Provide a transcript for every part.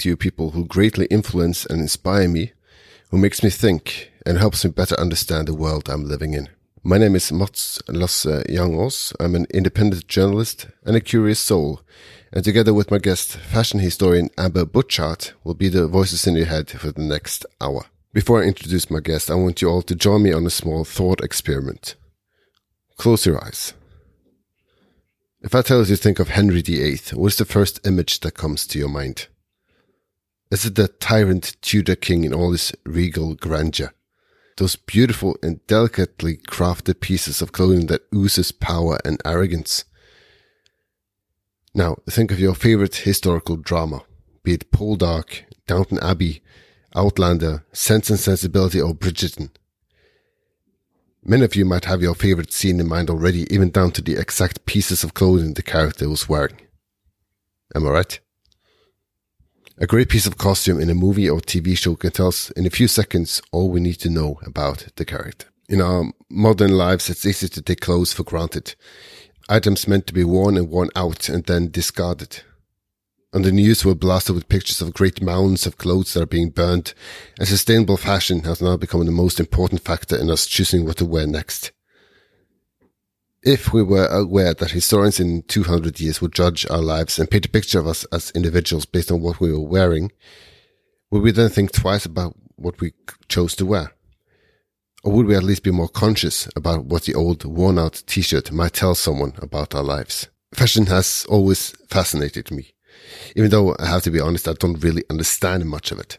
to you people who greatly influence and inspire me, who makes me think and helps me better understand the world I'm living in. My name is Mats Lasse Jangås. Uh, I'm an independent journalist and a curious soul. And together with my guest, fashion historian Amber Butchart, will be the voices in your head for the next hour. Before I introduce my guest, I want you all to join me on a small thought experiment. Close your eyes. If I tell you to think of Henry VIII, what's the first image that comes to your mind? Is it the tyrant Tudor king in all his regal grandeur? those beautiful and delicately crafted pieces of clothing that oozes power and arrogance. Now, think of your favorite historical drama, be it Poldark, Downton Abbey, Outlander, Sense and Sensibility, or Bridgerton. Many of you might have your favorite scene in mind already, even down to the exact pieces of clothing the character was wearing. Am I right? A great piece of costume in a movie or TV show can tell us in a few seconds all we need to know about the character. In our modern lives, it's easy to take clothes for granted. Items meant to be worn and worn out and then discarded. On the news, we're blasted with pictures of great mounds of clothes that are being burned, and sustainable fashion has now become the most important factor in us choosing what to wear next if we were aware that historians in 200 years would judge our lives and paint a picture of us as individuals based on what we were wearing, would we then think twice about what we chose to wear? Or would we at least be more conscious about what the old worn out t-shirt might tell someone about our lives? Fashion has always fascinated me, even though I have to be honest, I don't really understand much of it.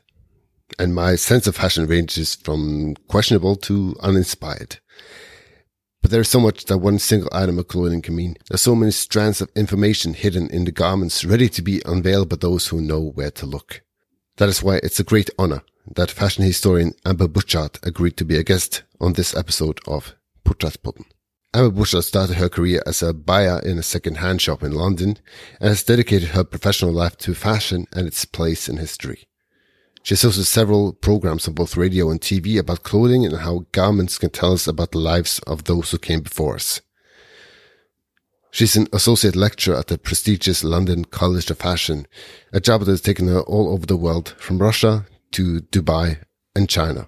And my sense of fashion ranges from questionable to uninspired. But there's so much that one single item of clothing can mean. There's so many strands of information hidden in the garments ready to be unveiled by those who know where to look. That is why it's a great honor that fashion historian Amber Butchart agreed to be a guest on this episode of Porträttpodden. Amber Butchart started her career as a buyer in a second-hand shop in London and has dedicated her professional life to fashion and its place in history. She hosted several programs on both radio and TV about clothing and how garments can tell us about the lives of those who came before us. She's an associate lecturer at the prestigious London College of Fashion, a job that has taken her all over the world, from Russia to Dubai and China.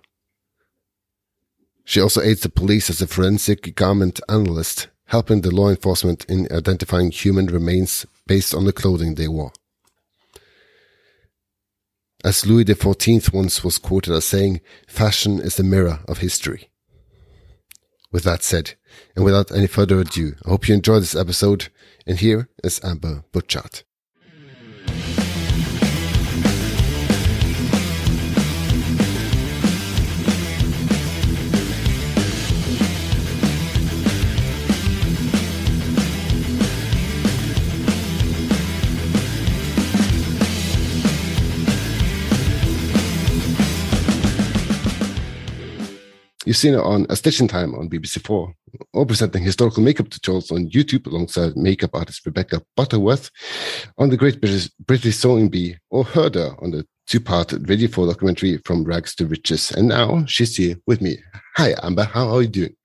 She also aids the police as a forensic garment analyst, helping the law enforcement in identifying human remains based on the clothing they wore as Louis XIV once was quoted as saying, fashion is the mirror of history. With that said, and without any further ado, I hope you enjoyed this episode, and here is Amber Butchart. You've seen it on A Stitch in Time on BBC4, or presenting historical makeup tutorials on YouTube alongside makeup artist Rebecca Butterworth on the Great British, British Sewing Bee, or heard her on the two-part Radio 4 documentary From Rags to Riches. And now she's here with me. Hi, Amber. How are you doing?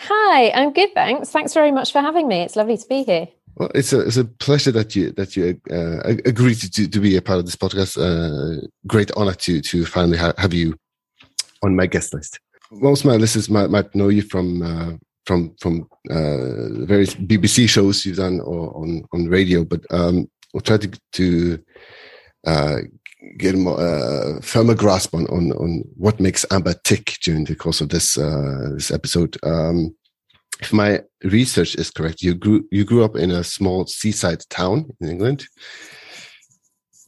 Hi, I'm good, thanks. Thanks very much for having me. It's lovely to be here. Well, it's a it's a pleasure that you that you uh, agreed to, to, to be a part of this podcast. Uh, great honor to to finally ha- have you on my guest list most of my listeners might, might know you from uh, from from uh, various BBC shows you've done or on on radio, but um, we'll try to to uh, get a more uh, firmer grasp on, on on what makes Amber tick during the course of this uh, this episode. Um, if my research is correct, you grew you grew up in a small seaside town in England.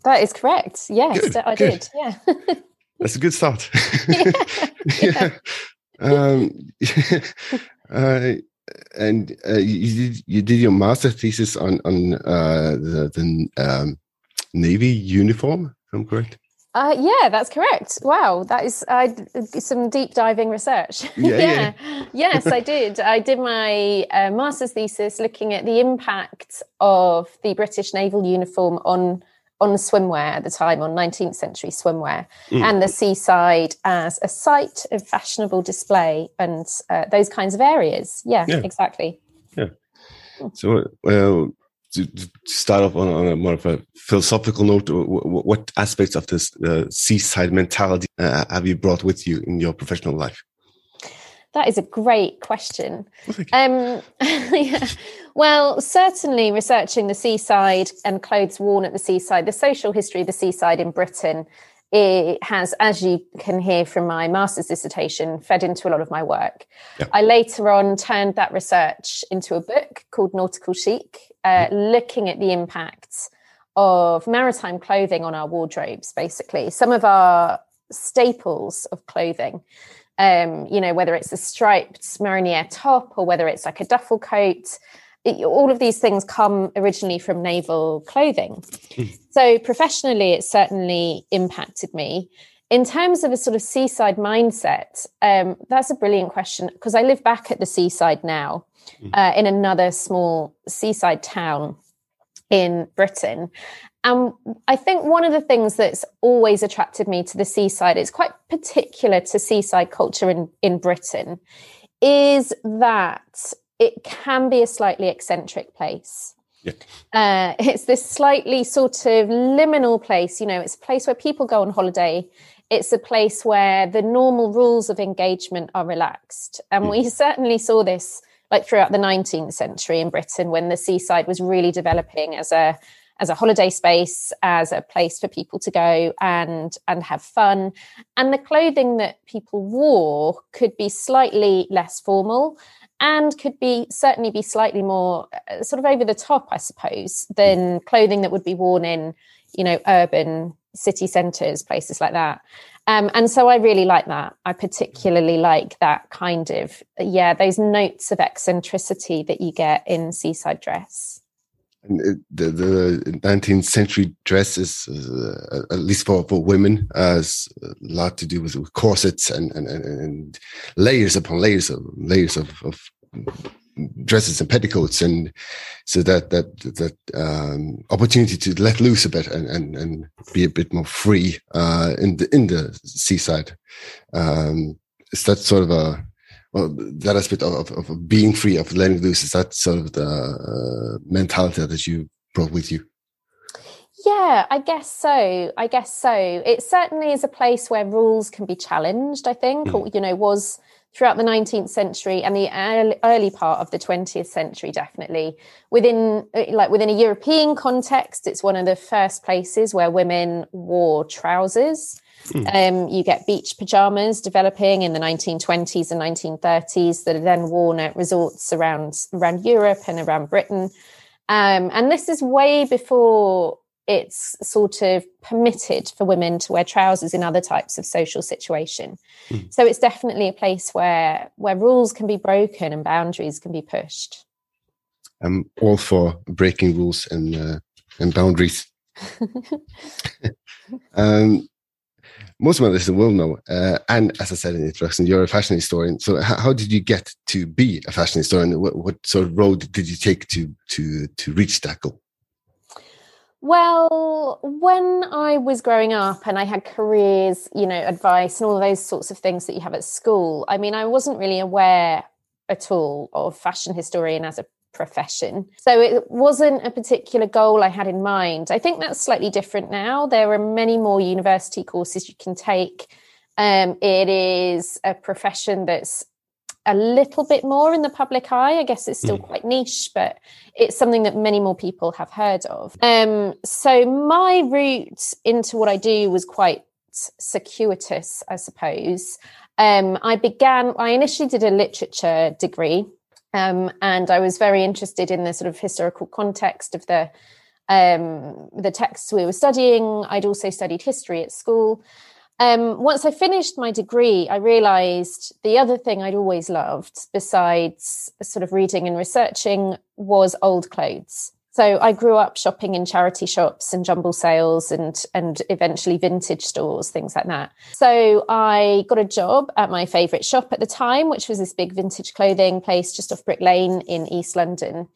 That is correct. Yes, good, I good. did. Yeah. That's a good start. yeah. yeah. Um, uh, and uh, you did you did your master thesis on on uh, the, the um, navy uniform. If I'm correct. Uh, yeah, that's correct. Wow, that is uh, some deep diving research. Yeah, yeah. yeah. yes, I did. I did my uh, master's thesis looking at the impact of the British naval uniform on on swimwear at the time, on 19th century swimwear, mm. and the seaside as a site of fashionable display and uh, those kinds of areas. Yeah, yeah, exactly. Yeah. So, well, to, start off on, on, a more of a philosophical note, what aspects of this uh, seaside mentality uh, have you brought with you in your professional life? That is a great question. Um, yeah. Well, certainly researching the seaside and clothes worn at the seaside, the social history of the seaside in Britain, it has, as you can hear from my master's dissertation, fed into a lot of my work. I later on turned that research into a book called Nautical Chic, uh, mm-hmm. looking at the impacts of maritime clothing on our wardrobes, basically. Some of our staples of clothing, um, you know, whether it's a striped mariniere top or whether it's like a duffel coat, it, all of these things come originally from naval clothing. Hmm. so professionally, it certainly impacted me. In terms of a sort of seaside mindset, um, that's a brilliant question because I live back at the seaside now hmm. uh, in another small seaside town in Britain. And I think one of the things that's always attracted me to the seaside, it's quite particular to seaside culture in, in Britain, is that it can be a slightly eccentric place. Yeah. Uh, it's this slightly sort of liminal place. You know, it's a place where people go on holiday. It's a place where the normal rules of engagement are relaxed. And mm. we certainly saw this like throughout the 19th century in Britain when the seaside was really developing as a as a holiday space, as a place for people to go and and have fun. And the clothing that people wore could be slightly less formal and could be certainly be slightly more uh, sort of over the top, I suppose, than clothing that would be worn in, you know, urban city centres, places like that. Um, and so I really like that. I particularly like that kind of, yeah, those notes of eccentricity that you get in seaside dress. And the, the 19th century dress is, uh, at least for, for women, has a lot to do with, with corsets and, and, and, layers upon layers of layers of, of dresses and petticoats. And so that that that um, opportunity to let loose a bit and and, and be a bit more free uh, in the in the seaside. Um, is that sort of a well, that aspect of, of, of, being free, of letting loose, is that sort of the uh, mentality that you brought with you? Yeah, I guess so. I guess so. It certainly is a place where rules can be challenged, I think, mm. or, you know, was throughout the 19th century and the early, early part of the 20th century, definitely. Within, like, within a European context, it's one of the first places where women wore trousers. Mm. Um, you get beach pajamas developing in the 1920s and 1930s that are then worn at resorts around around Europe and around Britain. Um, and this is way before it's sort of permitted for women to wear trousers in other types of social situation. Mm. So it's definitely a place where where rules can be broken and boundaries can be pushed. I'm all for breaking rules and uh, and boundaries. um, most of my listeners will know. Uh, and as I said in the introduction, you're a fashion historian. So how, how did you get to be a fashion historian? What, what, sort of road did you take to to to reach that goal? Well, when I was growing up and I had careers, you know, advice and all those sorts of things that you have at school, I mean, I wasn't really aware at all of fashion historian as a profession. So it wasn't a particular goal I had in mind. I think that's slightly different now. There are many more university courses you can take. Um, it is a profession that's a little bit more in the public eye. I guess it's still mm. quite niche, but it's something that many more people have heard of. Um, so my route into what I do was quite circuitous, I suppose. Um, I began, I initially did a literature degree um, and I was very interested in the sort of historical context of the um, the texts we were studying. I'd also studied history at school. Um, once I finished my degree, I realized the other thing I'd always loved, besides sort of reading and researching, was old clothes. So I grew up shopping in charity shops and jumble sales and and eventually vintage stores, things like that. So I got a job at my favorite shop at the time, which was this big vintage clothing place just off Brick Lane in East London.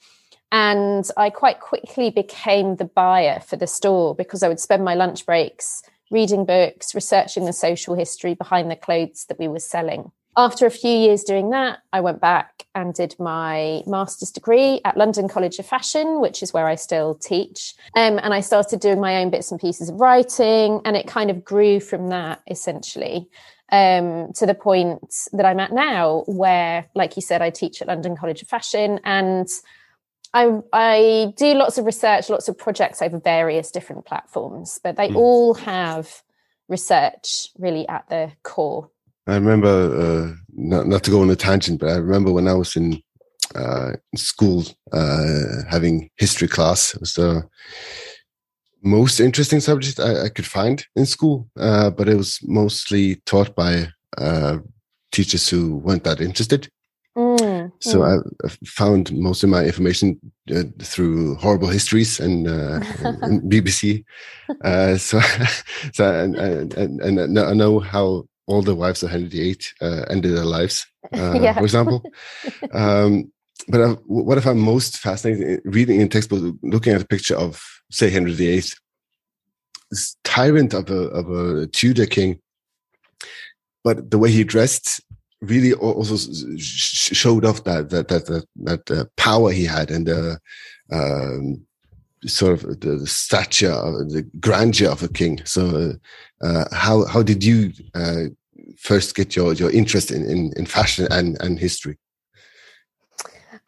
And I quite quickly became the buyer for the store because I would spend my lunch breaks reading books, researching the social history behind the clothes that we were selling. After a few years doing that, I went back and did my master's degree at London College of Fashion, which is where I still teach. Um, and I started doing my own bits and pieces of writing, and it kind of grew from that essentially um, to the point that I'm at now, where, like you said, I teach at London College of Fashion and I, I do lots of research, lots of projects over various different platforms, but they mm. all have research really at the core. I remember, uh, not, not to go on a tangent, but I remember when I was in, uh, school uh, having history class. It was the most interesting subject I, I could find in school, uh, but it was mostly taught by uh, teachers who weren't that interested. Mm, so mm. I, found most of my information uh, through horrible histories and, uh, and BBC. Uh, so, so and, and, and, I know how all the wives of Henry VIII uh, ended their lives, uh, yeah. for example. Um, but I, what if I found most fascinating reading in textbooks, looking at a picture of, say, Henry VIII, this tyrant of a of a Tudor king, but the way he dressed really also showed off that that that that, that uh, power he had and the um, sort of the stature, of the grandeur of a king. So, uh, how how did you uh, first get your your interest in in, in fashion and and history?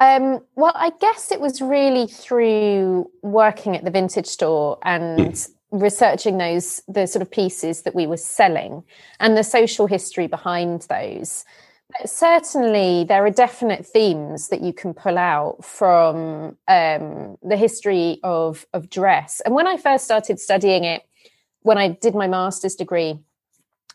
Um, well, I guess it was really through working at the vintage store and mm. researching those the sort of pieces that we were selling and the social history behind those. But certainly there are definite themes that you can pull out from um, the history of of dress. And when i first started studying it when i did my master's degree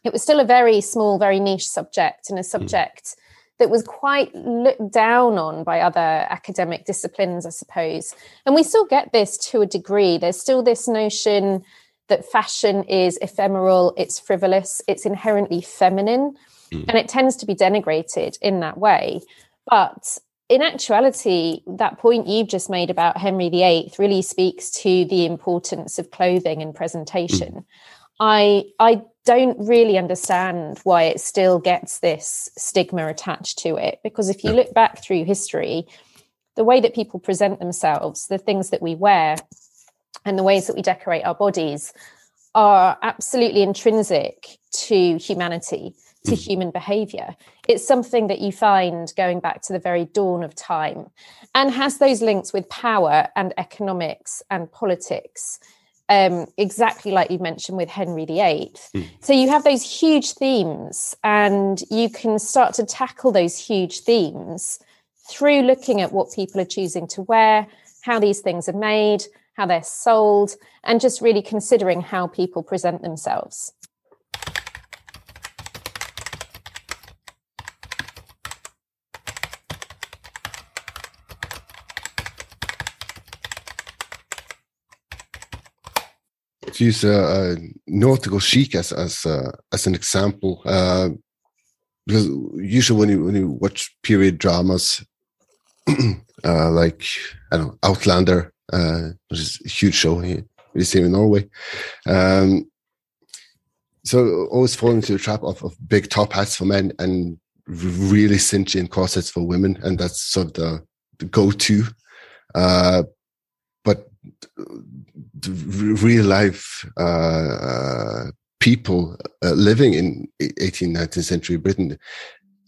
it was still a very small very niche subject and a hmm. subject mm that was quite looked down on by other academic disciplines, I suppose. And we still get this to a degree. There's still this notion that fashion is ephemeral, it's frivolous, it's inherently feminine, mm. and it tends to be denigrated in that way. But in actuality, that point you've just made about Henry VIII really speaks to the importance of clothing and presentation. Mm. I I don't really understand why it still gets this stigma attached to it. Because if you look back through history, the way that people present themselves, the things that we wear, and the ways that we decorate our bodies are absolutely intrinsic to humanity, to mm. human behavior. It's something that you find going back to the very dawn of time and has those links with power and economics and politics um, exactly like you mentioned with Henry VIII. Mm. So you have those huge themes, and you can start to tackle those huge themes through looking at what people are choosing to wear, how these things are made, how they're sold, and just really considering how people present themselves. Use a, nautical chic as as uh, as an example uh, because usually when you when you watch period dramas uh, like I don't know Outlander, uh, which is a huge show here, see in Norway. Um, so always fall into the trap of, of big top hats for men and really cinching corsets for women, and that's sort of the, the go-to. Uh, real life uh, uh, people uh, living in 18th, 19th century Britain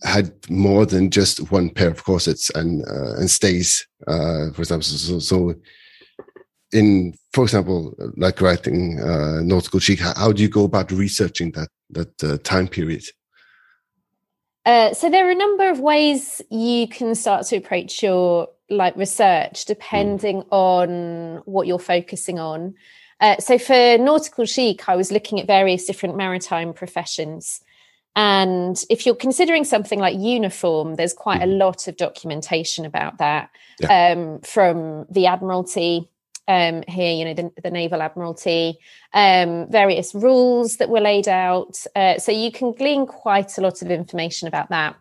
had more than just one pair of corsets and uh, and stays, uh, for example. So, so, in, for example, like writing uh, nautical chic, how, do you go about researching that that time period? so there are a number of ways you can start to approach your like research depending mm. on what you're focusing on. Uh, so for nautical chic, I was looking at various different maritime professions. And if you're considering something like uniform, there's quite a mm-hmm. lot of documentation about that yeah. um, from the Admiralty um, here, you know, the, the Naval Admiralty, um, various rules that were laid out. Uh, so you can glean quite a lot of information about that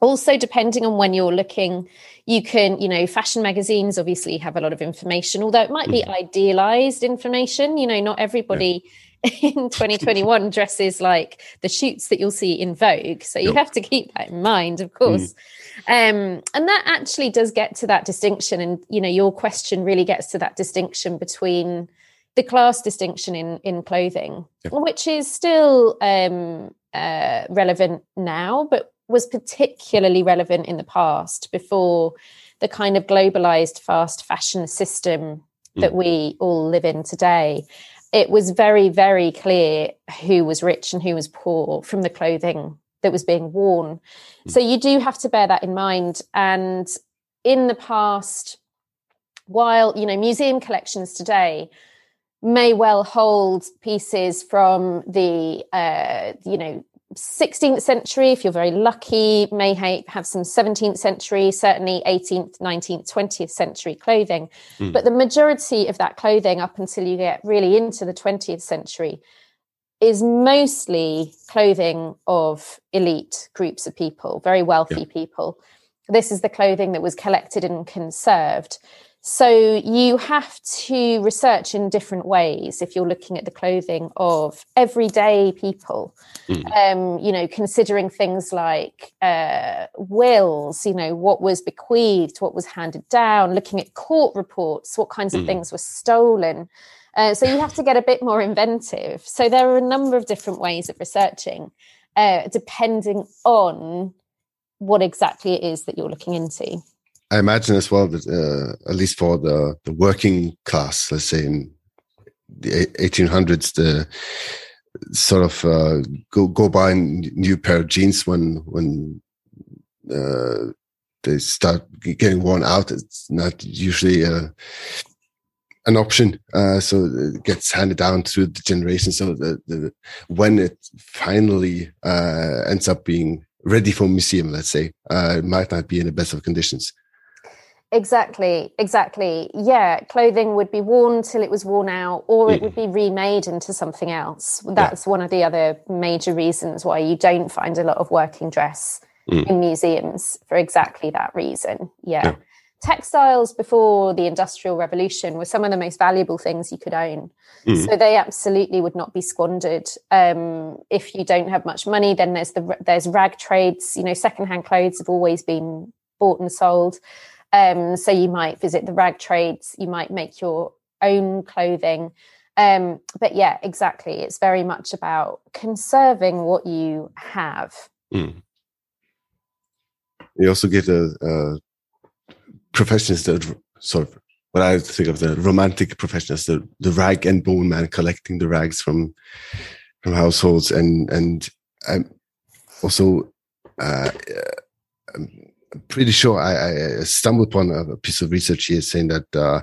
also depending on when you're looking you can you know fashion magazines obviously have a lot of information although it might be mm. idealized information you know not everybody in 2021 dresses like the shoots that you'll see in Vogue. So you yep. have to keep that in mind, of course. Mm. Um, and that actually does get to that distinction. And, you know, your question really gets to that distinction between the class distinction in, in clothing, yep. which is still um, uh, relevant now, but was particularly relevant in the past before the kind of globalized fast fashion system that mm. we all live in today it was very, very clear who was rich and who was poor from the clothing that was being worn. Mm. So you do have to bear that in mind. And in the past, while you know museum collections today may well hold pieces from the uh, you know 16th century, if you're very lucky, may have some 17th century, certainly 18th, 19th, 20th century clothing. Mm. But the majority of that clothing, up until you get really into the 20th century, is mostly clothing of elite groups of people, very wealthy yeah. people. This is the clothing that was collected and conserved. So you have to research in different ways if you're looking at the clothing of everyday people. Mm. Um, you know, considering things like uh, wills, you know, what was bequeathed, what was handed down, looking at court reports, what kinds of mm. things were stolen. Uh, so you have to get a bit more inventive. So there are a number of different ways of researching, uh, depending on what exactly it is that you're looking into. I imagine as well that uh, at least for the, the working class, let's say in the 1800s, the sort of uh, go go buy a new pair of jeans when when uh, they start getting worn out. It's not usually uh, an option, uh, so it gets handed down through the generation. So the, the when it finally uh, ends up being ready for museum, let's say, it might not be in the best of conditions. Exactly, exactly. Yeah, clothing would be worn till it was worn out, or it would be remade into something else. That's yeah. one of the other major reasons why you don't find a lot of working dress mm. in museums for exactly that reason. Yeah. yeah. Textiles before the Industrial Revolution were some of the most valuable things you could own. Mm. So they absolutely would not be squandered. Um, if you don't have much money, then there's the there's rag trades. You know, secondhand clothes have always been bought and sold. Um, so you might visit the rag trades, you might make your own clothing. Um, but yeah, exactly. It's very much about conserving what you have. Mm. You also get a, a that sort of what I think of the romantic professions, the, the rag and bone man collecting the rags from from households and and um, also uh, um, pretty sure I, I, stumbled upon a piece of research here saying that uh,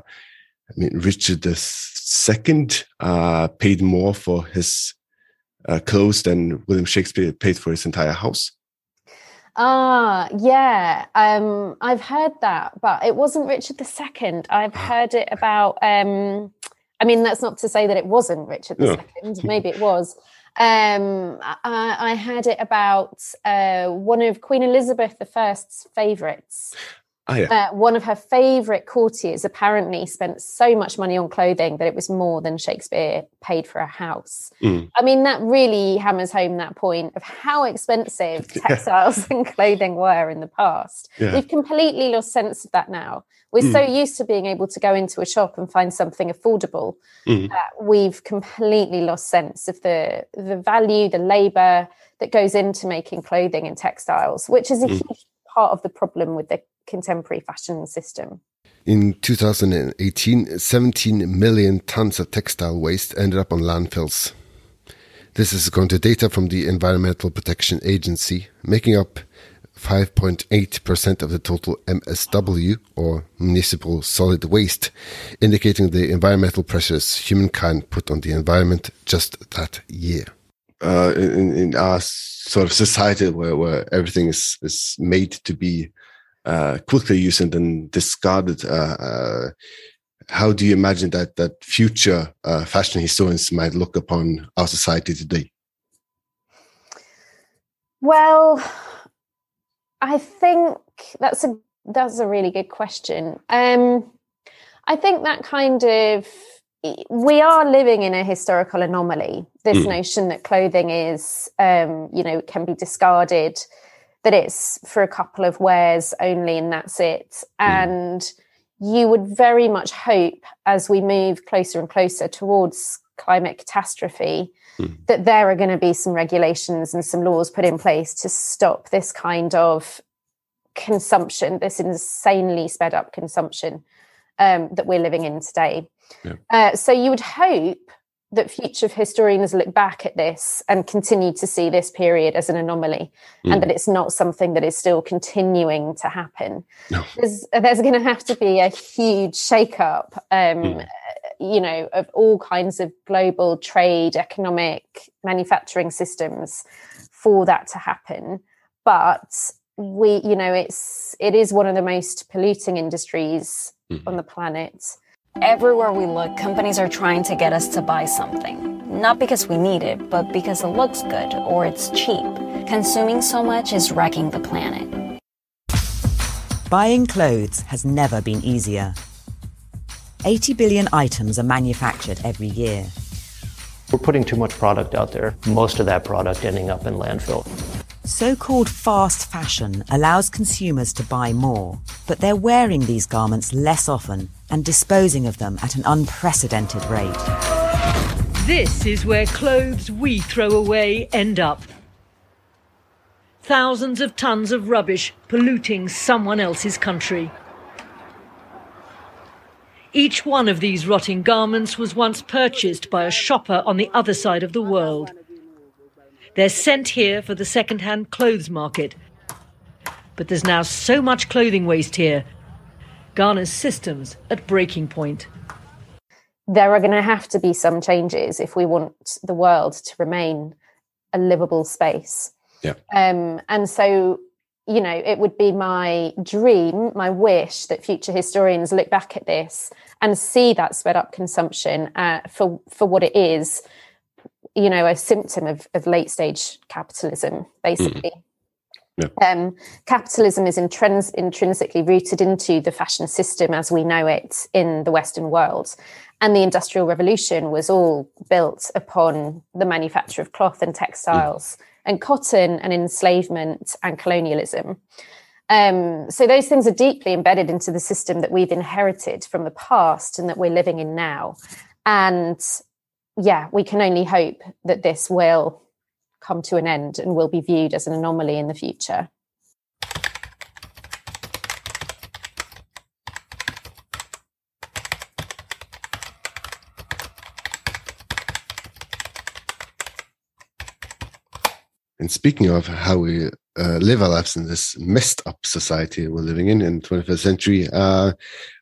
I mean Richard II uh, paid more for his uh, clothes than William Shakespeare paid for his entire house. Ah, yeah. Um, I've heard that, but it wasn't Richard II. I've ah. heard it about. Um, I mean, that's not to say that it wasn't Richard II. No. Maybe it was. Um, I, I, had it about uh, one of Queen Elizabeth I's favourites. Oh, yeah. uh, one of her favourite courtiers apparently spent so much money on clothing that it was more than Shakespeare paid for a house. Mm. I mean, that really hammers home that point of how expensive textiles yeah. and clothing were in the past. Yeah. We've completely lost sense of that now. We're mm. so used to being able to go into a shop and find something affordable mm. that we've completely lost sense of the the value, the labour that goes into making clothing and textiles, which is a mm. huge part of the problem with the contemporary fashion system. In 2018, 17 million tons of textile waste ended up on landfills. This is according to data from the Environmental Protection Agency, making up 5.8% of the total MSW, or municipal solid waste, indicating the environmental pressures humankind put on the environment just that year. Uh, in, in, our sort of society where, where everything is, is made to be uh, quickly used and then discarded, uh, uh how do you imagine that, that future uh, fashion historians might look upon our society today? Well, I think that's a that's a really good question. Um, I think that kind of we are living in a historical anomaly. This mm. notion that clothing is, um, you know, can be discarded, that it's for a couple of wears only, and that's it. Mm. And you would very much hope, as we move closer and closer towards climate catastrophe, mm. that there are going to be some regulations and some laws put in place to stop this kind of consumption, this insanely sped up consumption um, that we're living in today. Yeah. Uh, so you would hope that future historians look back at this and continue to see this period as an anomaly mm. and that it's not something that is still continuing to happen. No. There's, there's going to have to be a huge shakeup, um, mm. you know, of all kinds of global trade, economic, manufacturing systems for that to happen. But we, you know, it's it is one of the most polluting industries mm. on the planet Everywhere we look, companies are trying to get us to buy something. Not because we need it, but because it looks good or it's cheap. Consuming so much is wrecking the planet. Buying clothes has never been easier. 80 billion items are manufactured every year. We're putting too much product out there, most of that product ending up in landfill. So called fast fashion allows consumers to buy more, but they're wearing these garments less often and disposing of them at an unprecedented rate. This is where clothes we throw away end up. Thousands of tons of rubbish polluting someone else's country. Each one of these rotting garments was once purchased by a shopper on the other side of the world. They're sent here for the second-hand clothes market. But there's now so much clothing waste here. Ghana's systems at breaking point. There are going to have to be some changes if we want the world to remain a livable space. Yeah. Um, and so, you know, it would be my dream, my wish that future historians look back at this and see that sped up consumption uh, for for what it is you know, a symptom of, of late stage capitalism, basically. Mm. Yeah. Um, capitalism is intrins- intrinsically rooted into the fashion system as we know it in the Western world. And the Industrial Revolution was all built upon the manufacture of cloth and textiles mm. and cotton and enslavement and colonialism. Um, so those things are deeply embedded into the system that we've inherited from the past and that we're living in now. And yeah, we can only hope that this will come to an end and will be viewed as an anomaly in the future. And speaking of how we uh, live our lives in this messed up society we're living in in the 21st century, uh,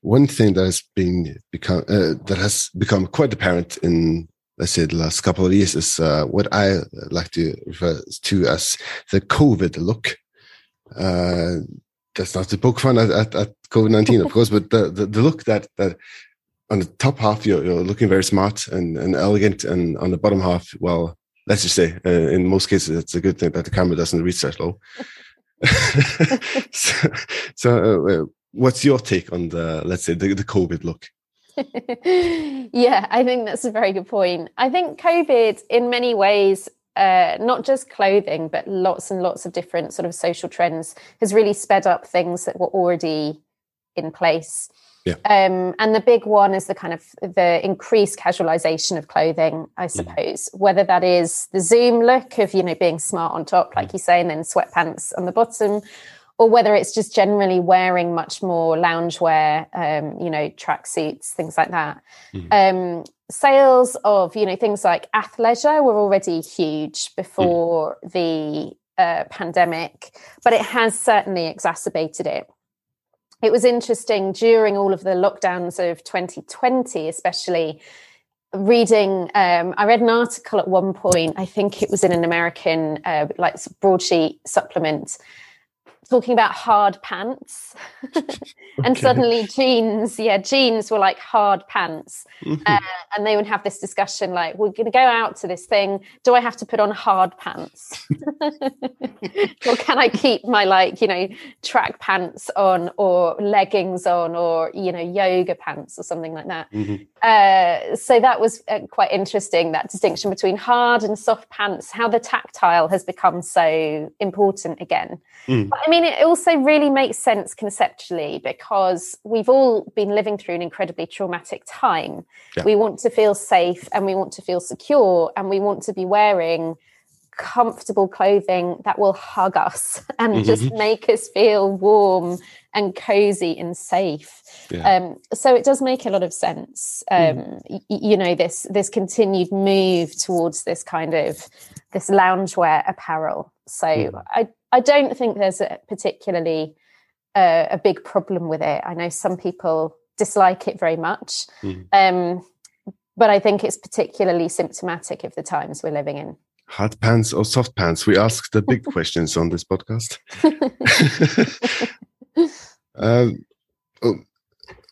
one thing that has been become uh, that has become quite apparent in let's say the last couple of years is uh, what I like to refer to as the COVID look. Uh, that's not to poke fun at, at, at COVID nineteen, of course, but the, the, the look that that on the top half you're, you're looking very smart and, and elegant, and on the bottom half, well, let's just say uh, in most cases it's a good thing that the camera doesn't reach that low. so, so uh, what's your take on the let's say the, the COVID look? yeah, I think that's a very good point. I think COVID, in many ways, uh, not just clothing, but lots and lots of different sort of social trends, has really sped up things that were already in place. Yeah. Um, and the big one is the kind of the increased casualization of clothing, I mm. suppose. Mm. Whether that is the Zoom look of you know being smart on top, like mm. you say, and then sweatpants on the bottom, or whether it's just generally wearing much more loungewear, um, you know, tracksuits, things like that. Mm. Um, sales of, you know, things like athleisure were already huge before mm. the uh, pandemic, but it has certainly exacerbated it. It was interesting during all of the lockdowns of 2020, especially reading um, i read an article at one point i think it was in an american uh, like broadsheet supplement talking about hard pants. And suddenly jeans yeah jeans were like hard pants. Mm-hmm. uh, and they would have this discussion like we're going to go out to this thing. Do i have to put on hard pants? Or can i keep my like you know track pants on or leggings on or you know yoga pants or something like that? Mm-hmm. uh, so that was uh, quite interesting that distinction between hard and soft pants how the tactile has become so important again. Mm. but i mean mean, it also really makes sense conceptually because we've all been living through an incredibly traumatic time. Yeah. We want to feel safe and we want to feel secure and we want to be wearing comfortable clothing that will hug us and mm-hmm. just make us feel warm and cozy and safe. Yeah. Um, so it does make a lot of sense. Um, mm. y- you know, this this continued move towards this kind of this loungewear apparel. So mm. I I don't think there's a particularly uh, a big problem with it. I know some people dislike it very much. Mm. Um, but I think it's particularly symptomatic of the times we're living in. Hard pants or soft pants? We ask the big questions on this podcast. um, oh,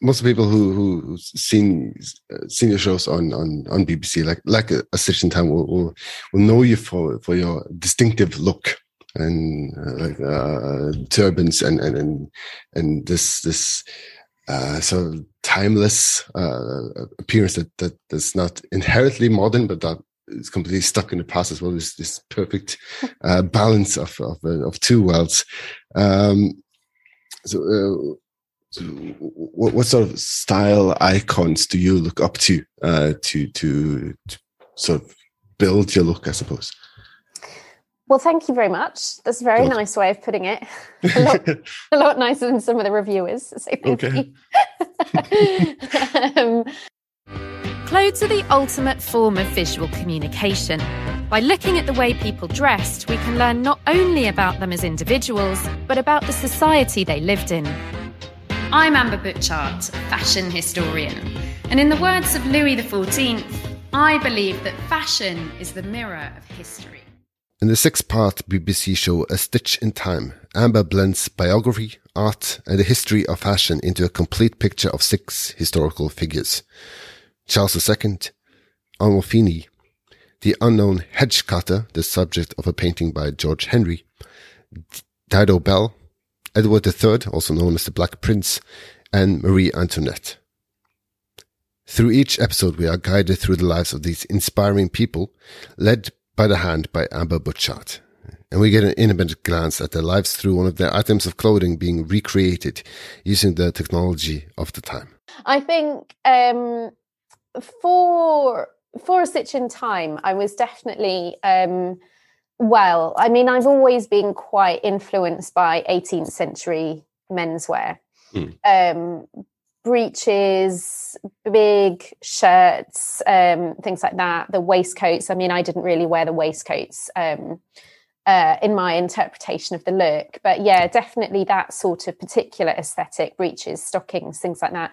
most people who who seen uh, seen your shows on on on BBC, like like a, a Stitch in Time, will, will will know you for for your distinctive look and uh, like uh, turbans and and and and this this uh, sort of timeless uh, appearance that that that's not inherently modern, but that is completely stuck in the past as well. This this perfect uh, balance of of, uh, of two worlds. Um, so, uh, so what, what, sort of style icons do you look up to uh, to to to sort of build your look? I suppose. Well, thank you very much. That's a very Good. nice way of putting it. A lot, a lot, nicer than some of the reviewers. So thank okay. you. um, Clothes are the ultimate form of visual communication. By looking at the way people dressed, we can learn not only about them as individuals, but about the society they lived in. I'm Amber Butchart, fashion historian. And in the words of Louis XIV, I believe that fashion is the mirror of history. In the six-part BBC show A Stitch in Time, Amber blends biography, art, and the history of fashion into a complete picture of six historical figures. Charles II, Arnolfini, the unknown hedge cutter, the subject of a painting by George Henry, Dido Belle, Edward III, also known as the Black Prince, and Marie Antoinette. Through each episode, we are guided through the lives of these inspiring people, led by the Hand by Amber Butchart. And we get an intimate glance at their lives through one of their items of clothing being recreated using the technology of the time. I think um, for for a stitch in time, I was definitely um, well. I mean, I've always been quite influenced by 18th century menswear. Mm. Um, breeches, big shirts, um, things like that. The waistcoats. I mean, I didn't really wear the waistcoats um, uh, in my interpretation of the look, but yeah, definitely that sort of particular aesthetic: breeches, stockings, things like that.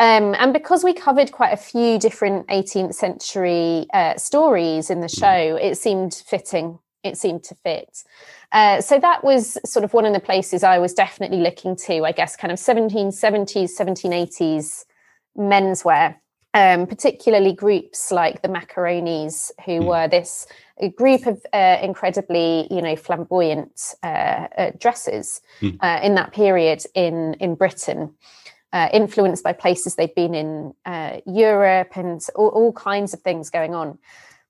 Um, and because we covered quite a few different 18th century uh, stories in the mm. show, it seemed fitting. It seemed to fit. Uh, so that was sort of one of the places I was definitely looking to, I guess, kind of 1770s, 1780s menswear, um, particularly groups like the Macaronis, who mm. were this group of uh, incredibly, you know, flamboyant uh, uh dresses mm. in that period in in Britain. influenced by places they've been in Europe and all, all kinds of things going on.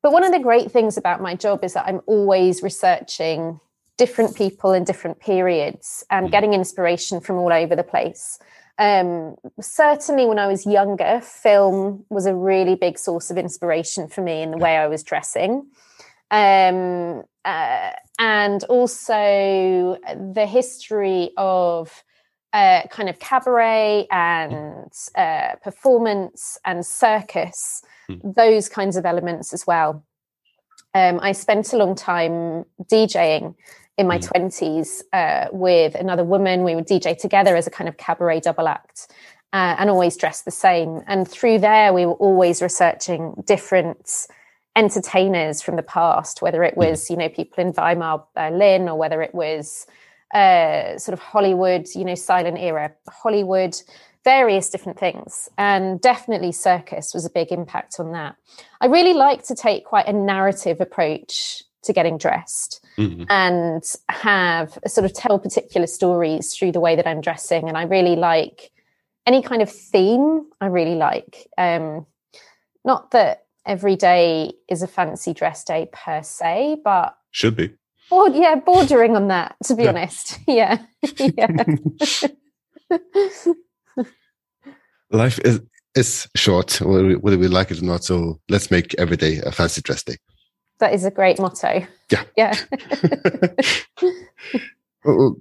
But one of the great things about my job is that I'm always researching different people in different periods and mm. getting inspiration from all over the place. Um, certainly, when I was younger, film was a really big source of inspiration for me in the way I was dressing. Um, uh, and also the history of uh, kind of cabaret and uh, performance and circus, mm. those kinds of elements as well. Um, I spent a long time DJing in my mm. 20s uh, with another woman. We would DJ together as a kind of cabaret double act uh, and always dressed the same. And through there, we were always researching different entertainers from the past, whether it was, you know, people in Weimar, Berlin, or whether it was uh, sort of Hollywood, you know, silent era, Hollywood, various different things. And definitely circus was a big impact on that. I really like to take quite a narrative approach to getting dressed mm-hmm. and have sort of tell particular stories through the way that I'm dressing. And I really like any kind of theme, I really like. Um, not that every day is a fancy dress day per se, but should be. Or yeah, bordering on that, to be yeah. honest. Yeah. yeah. Life is is short, whether we like it or not. So let's make every day a fancy dress day. That is a great motto. Yeah. Yeah. well,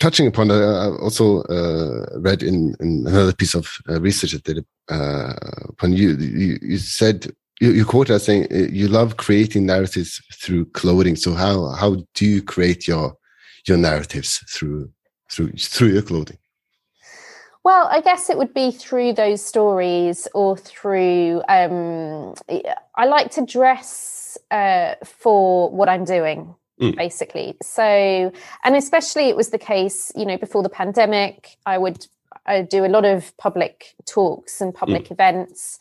touching upon that, I also uh, read in, in, another piece of uh, research that did uh, upon you, you, you said you, you quoted as saying uh, you love creating narratives through clothing. So how how do you create your your narratives through through through your clothing? Well, I guess it would be through those stories or through. Um, I like to dress uh, for what I'm doing, mm. basically. So, and especially it was the case, you know, before the pandemic, I would I do a lot of public talks and public mm. events.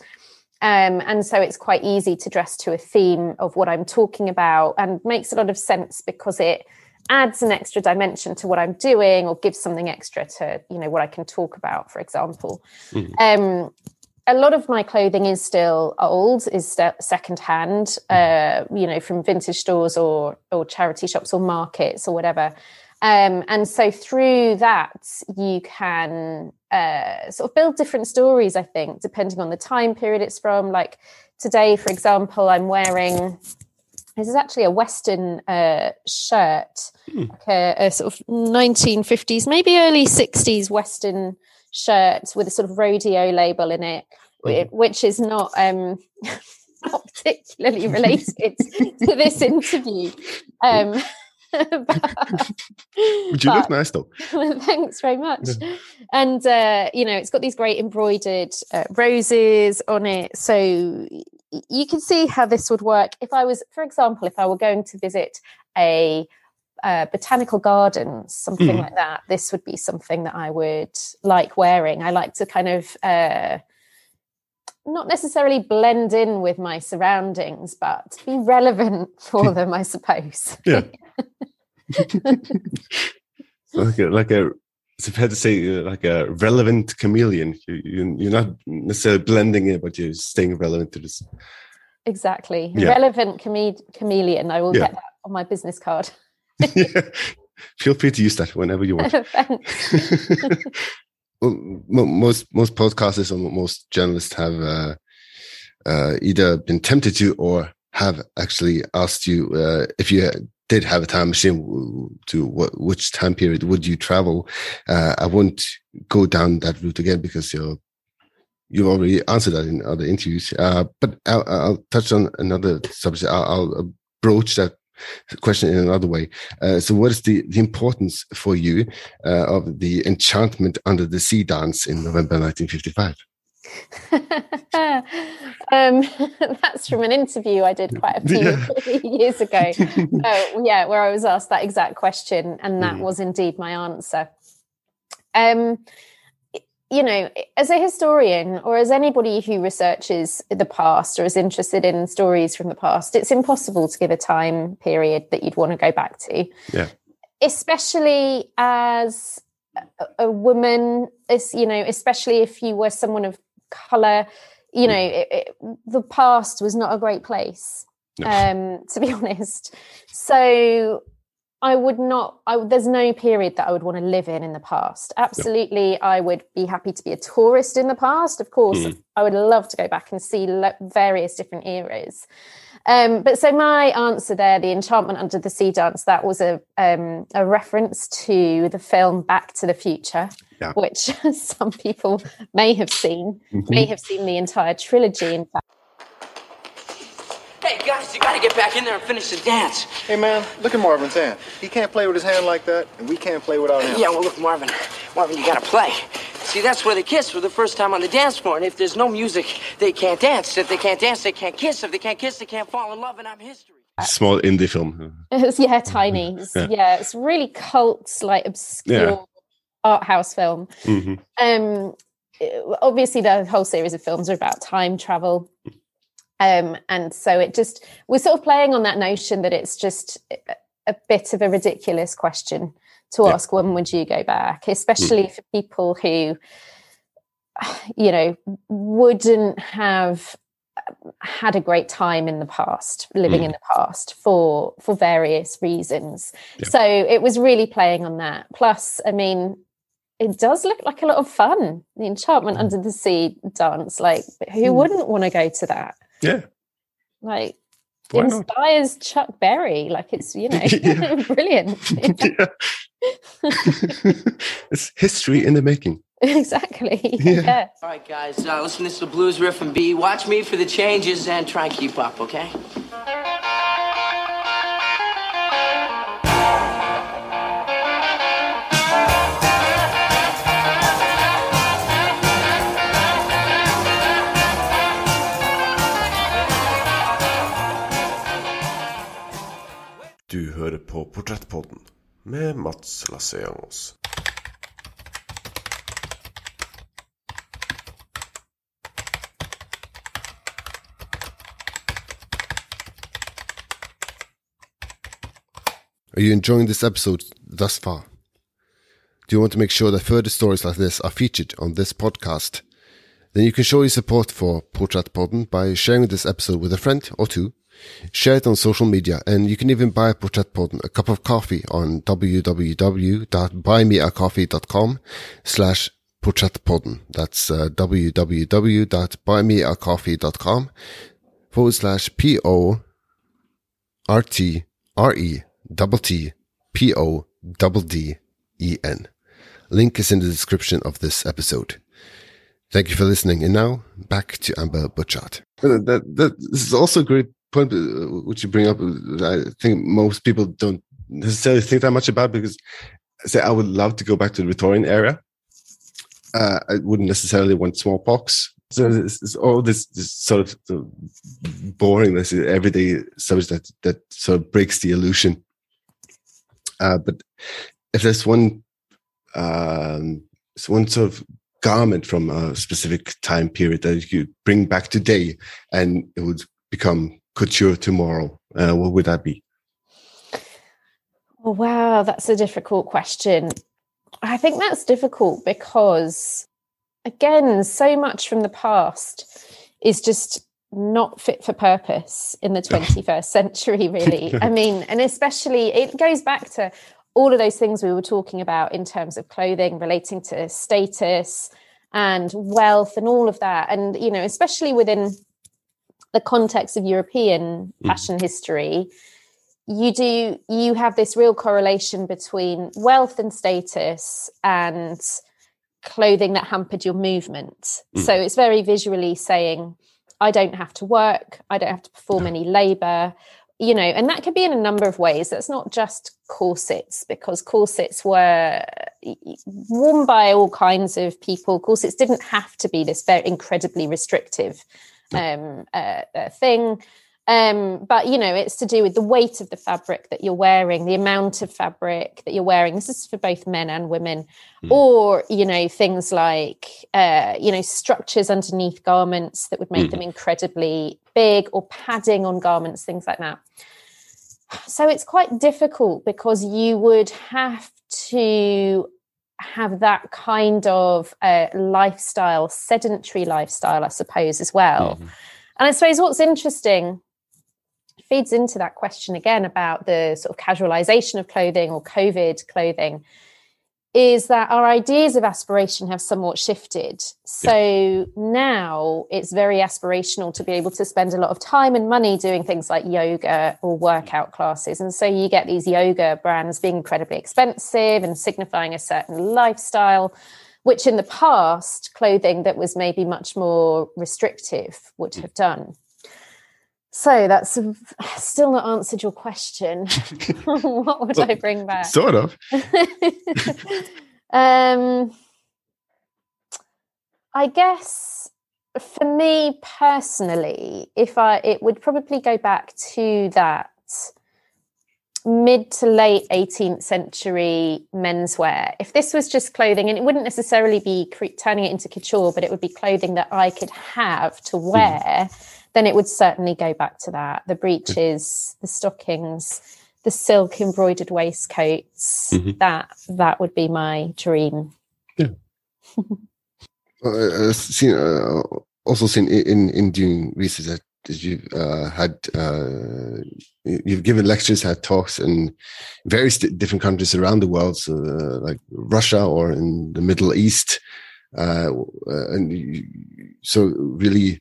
Um, and so it's quite easy to dress to a theme of what I'm talking about and makes a lot of sense because it adds an extra dimension to what I'm doing or gives something extra to, you know, what I can talk about, for example. Mm. Um, a lot of my clothing is still old, is st- secondhand, uh, you know, from vintage stores or or charity shops or markets or whatever. Um, and so through that, you can uh, sort of build different stories, I think, depending on the time period it's from. Like today, for example, I'm wearing this is actually a Western uh, shirt, mm. like a, a, sort of 1950s, maybe early 60s Western shirt with a sort of rodeo label in it, mm. which is not um, not particularly related to this interview. Um, but, you look nice though. thanks very much. Yeah. And uh, you know, it's got these great embroidered uh, roses on it, so you can see how this would work. If I was, for example, if I were going to visit a uh, botanical gardens, something mm. like that, this would be something that I would like wearing. I like to kind of uh, not necessarily blend in with my surroundings, but be relevant for them, I suppose. Yeah. like a, like a it's fair to say uh, like a relevant chameleon. You, you you're not necessarily blending in, but you're staying relevant to this. Exactly, yeah. relevant chame- chameleon. I will yeah. get that on my business card. yeah. Feel free to use that whenever you want. well, most most podcasters or most journalists have uh, uh, either been tempted to or have actually asked you uh, if you did have a time machine to what which time period would you travel? Uh, i won't go down that route again because you're you already answered that in other interviews. Uh, but I'll, I'll, touch on another subject. I'll, I'll, broach that question in another way. Uh, so what is the, the importance for you uh, of the enchantment under the sea dance in november 1955 um, that's from an interview I did quite a few yeah. years ago. uh, yeah, where I was asked that exact question, and that mm. was indeed my answer. Um, you know, as a historian or as anybody who researches the past or is interested in stories from the past, it's impossible to give a time period that you'd want to go back to. Yeah. Especially as a woman, is you know, especially if you were someone of color you know it, it, the past was not a great place no. um to be honest so i would not I, there's no period that i would want to live in in the past absolutely no. i would be happy to be a tourist in the past of course mm. i would love to go back and see various different eras um, but so my answer there, the enchantment under the sea dance, that was a um, a reference to the film Back to the Future, yeah. which some people may have seen, mm-hmm. may have seen the entire trilogy. In fact. Hey guys, you gotta get back in there and finish the dance. Hey man, look at Marvin's hand. He can't play with his hand like that, and we can't play without him. Yeah, well look, Marvin, Marvin, you gotta play. See, that's where they kiss for the first time on the dance floor. And if there's no music, they can't dance. If they can't dance, they can't kiss. If they can't kiss, they can't fall in love, and I'm history. small indie film. It's, yeah, tiny. Yeah. yeah. it's really cult, like obscure yeah. art house film. Mm-hmm. Um, obviously, the whole series of films are about time travel. Um, and so it just we're sort of playing on that notion that it's just a bit of a ridiculous question to yeah. ask when would you go back, especially mm. for people who, you know, wouldn't have had a great time in the past living mm. in the past for for various reasons yeah. so it was really playing on that plus i mean it does look like a lot of fun the enchantment mm. under the sea dance like who mm. wouldn't want to go to that yeah like Why inspires not? chuck berry like it's you know brilliant it's history in the making Exactly. Yeah. yeah. All right, guys, uh, listen to this blues riff and B. Watch me for the changes and try and keep up, okay? Du hører på Portrettpodden med Mats Lasseangos. Are you enjoying this episode thus far? Do you want to make sure that further stories like this are featured on this podcast? Then you can show your support for Portrettpodden by sharing this episode with a friend or two, share it on social media, and you can even buy Portrettpodden a cup of coffee on www.buymeacoffee.com slash Portrettpodden. That's uh, www.buymeacoffee.com forward slash P-O-R-T-R-E double T P O double D E N. Link is in the description of this episode. Thank you for listening. And now back to Amber Butchart. That, that, this is also a great point uh, which you bring up. I think most people don't necessarily think that much about because say I would love to go back to the Victorian era. Uh, I wouldn't necessarily want smallpox. So it's, it's all this, this, sort of boringness, everyday subject that that sort of breaks the illusion uh, but if there's one, um, one sort of garment from a specific time period that you bring back today and it would become couture tomorrow, uh, what would that be? Oh, wow, that's a difficult question. I think that's difficult because, again, so much from the past is just not fit for purpose in the 21st century really i mean and especially it goes back to all of those things we were talking about in terms of clothing relating to status and wealth and all of that and you know especially within the context of european mm. fashion mm. history you do you have this real correlation between wealth and status and clothing that hampered your movement mm. so it's very visually saying I don't have to work, I don't have to perform any labor, you know, and that could be in a number of ways. That's not just corsets, because corsets were worn by all kinds of people. Corsets didn't have to be this very incredibly restrictive um, uh, uh, thing. Um, but you know, it's to do with the weight of the fabric that you're wearing, the amount of fabric that you're wearing. This is for both men and women, mm. or you know, things like uh, you know structures underneath garments that would make mm. them incredibly big, or padding on garments, things like that. So it's quite difficult because you would have to have that kind of uh, lifestyle, sedentary lifestyle, I suppose, as well. Mm. And I suppose what's interesting feeds into that question again about the sort of casualization of clothing or COVID clothing is that our ideas of aspiration have somewhat shifted. So yeah. now it's very aspirational to be able to spend a lot of time and money doing things like yoga or workout classes. And so you get these yoga brands being incredibly expensive and signifying a certain lifestyle, which in the past, clothing that was maybe much more restrictive would mm. have done. So that's still not answered your question. what would well, I bring back? Sort of. um, I guess for me personally, if I it would probably go back to that mid to late 18th century menswear. If this was just clothing, and it wouldn't necessarily be cre- turning it into couture, but it would be clothing that I could have to hmm. wear, mm. Then it would certainly go back to that. The breeches, the stockings, the silk embroidered waistcoats. Mm-hmm. That that would be my dream. Yeah. I've seen uh, also seen in in doing research that you've uh, had uh, you've given lectures, had talks in various different countries around the world, so uh, like Russia or in the Middle East, uh, uh, and you, so really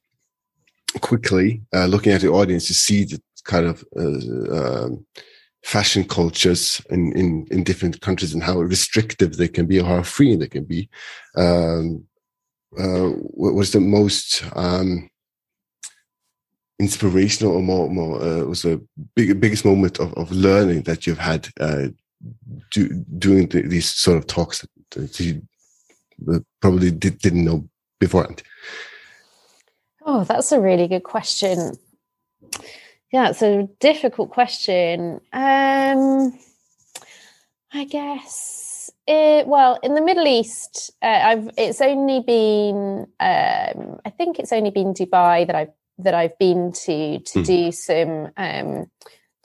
quickly uh, looking at the audience to see the kind of um, fashion cultures in, in in different countries and how restrictive they can be or how free they can be. Um, what was the most um, inspirational or more more uh, was the big, biggest moment of, of learning that you've had uh, do, doing the, these sort of talks that you probably did, didn't know beforehand? Oh, that's a really good question. Yeah, it's a difficult question. Um, I guess it, well, in the Middle East, uh, I've it's only been um, I think it's only been Dubai that I've that I've been to to mm. do some um,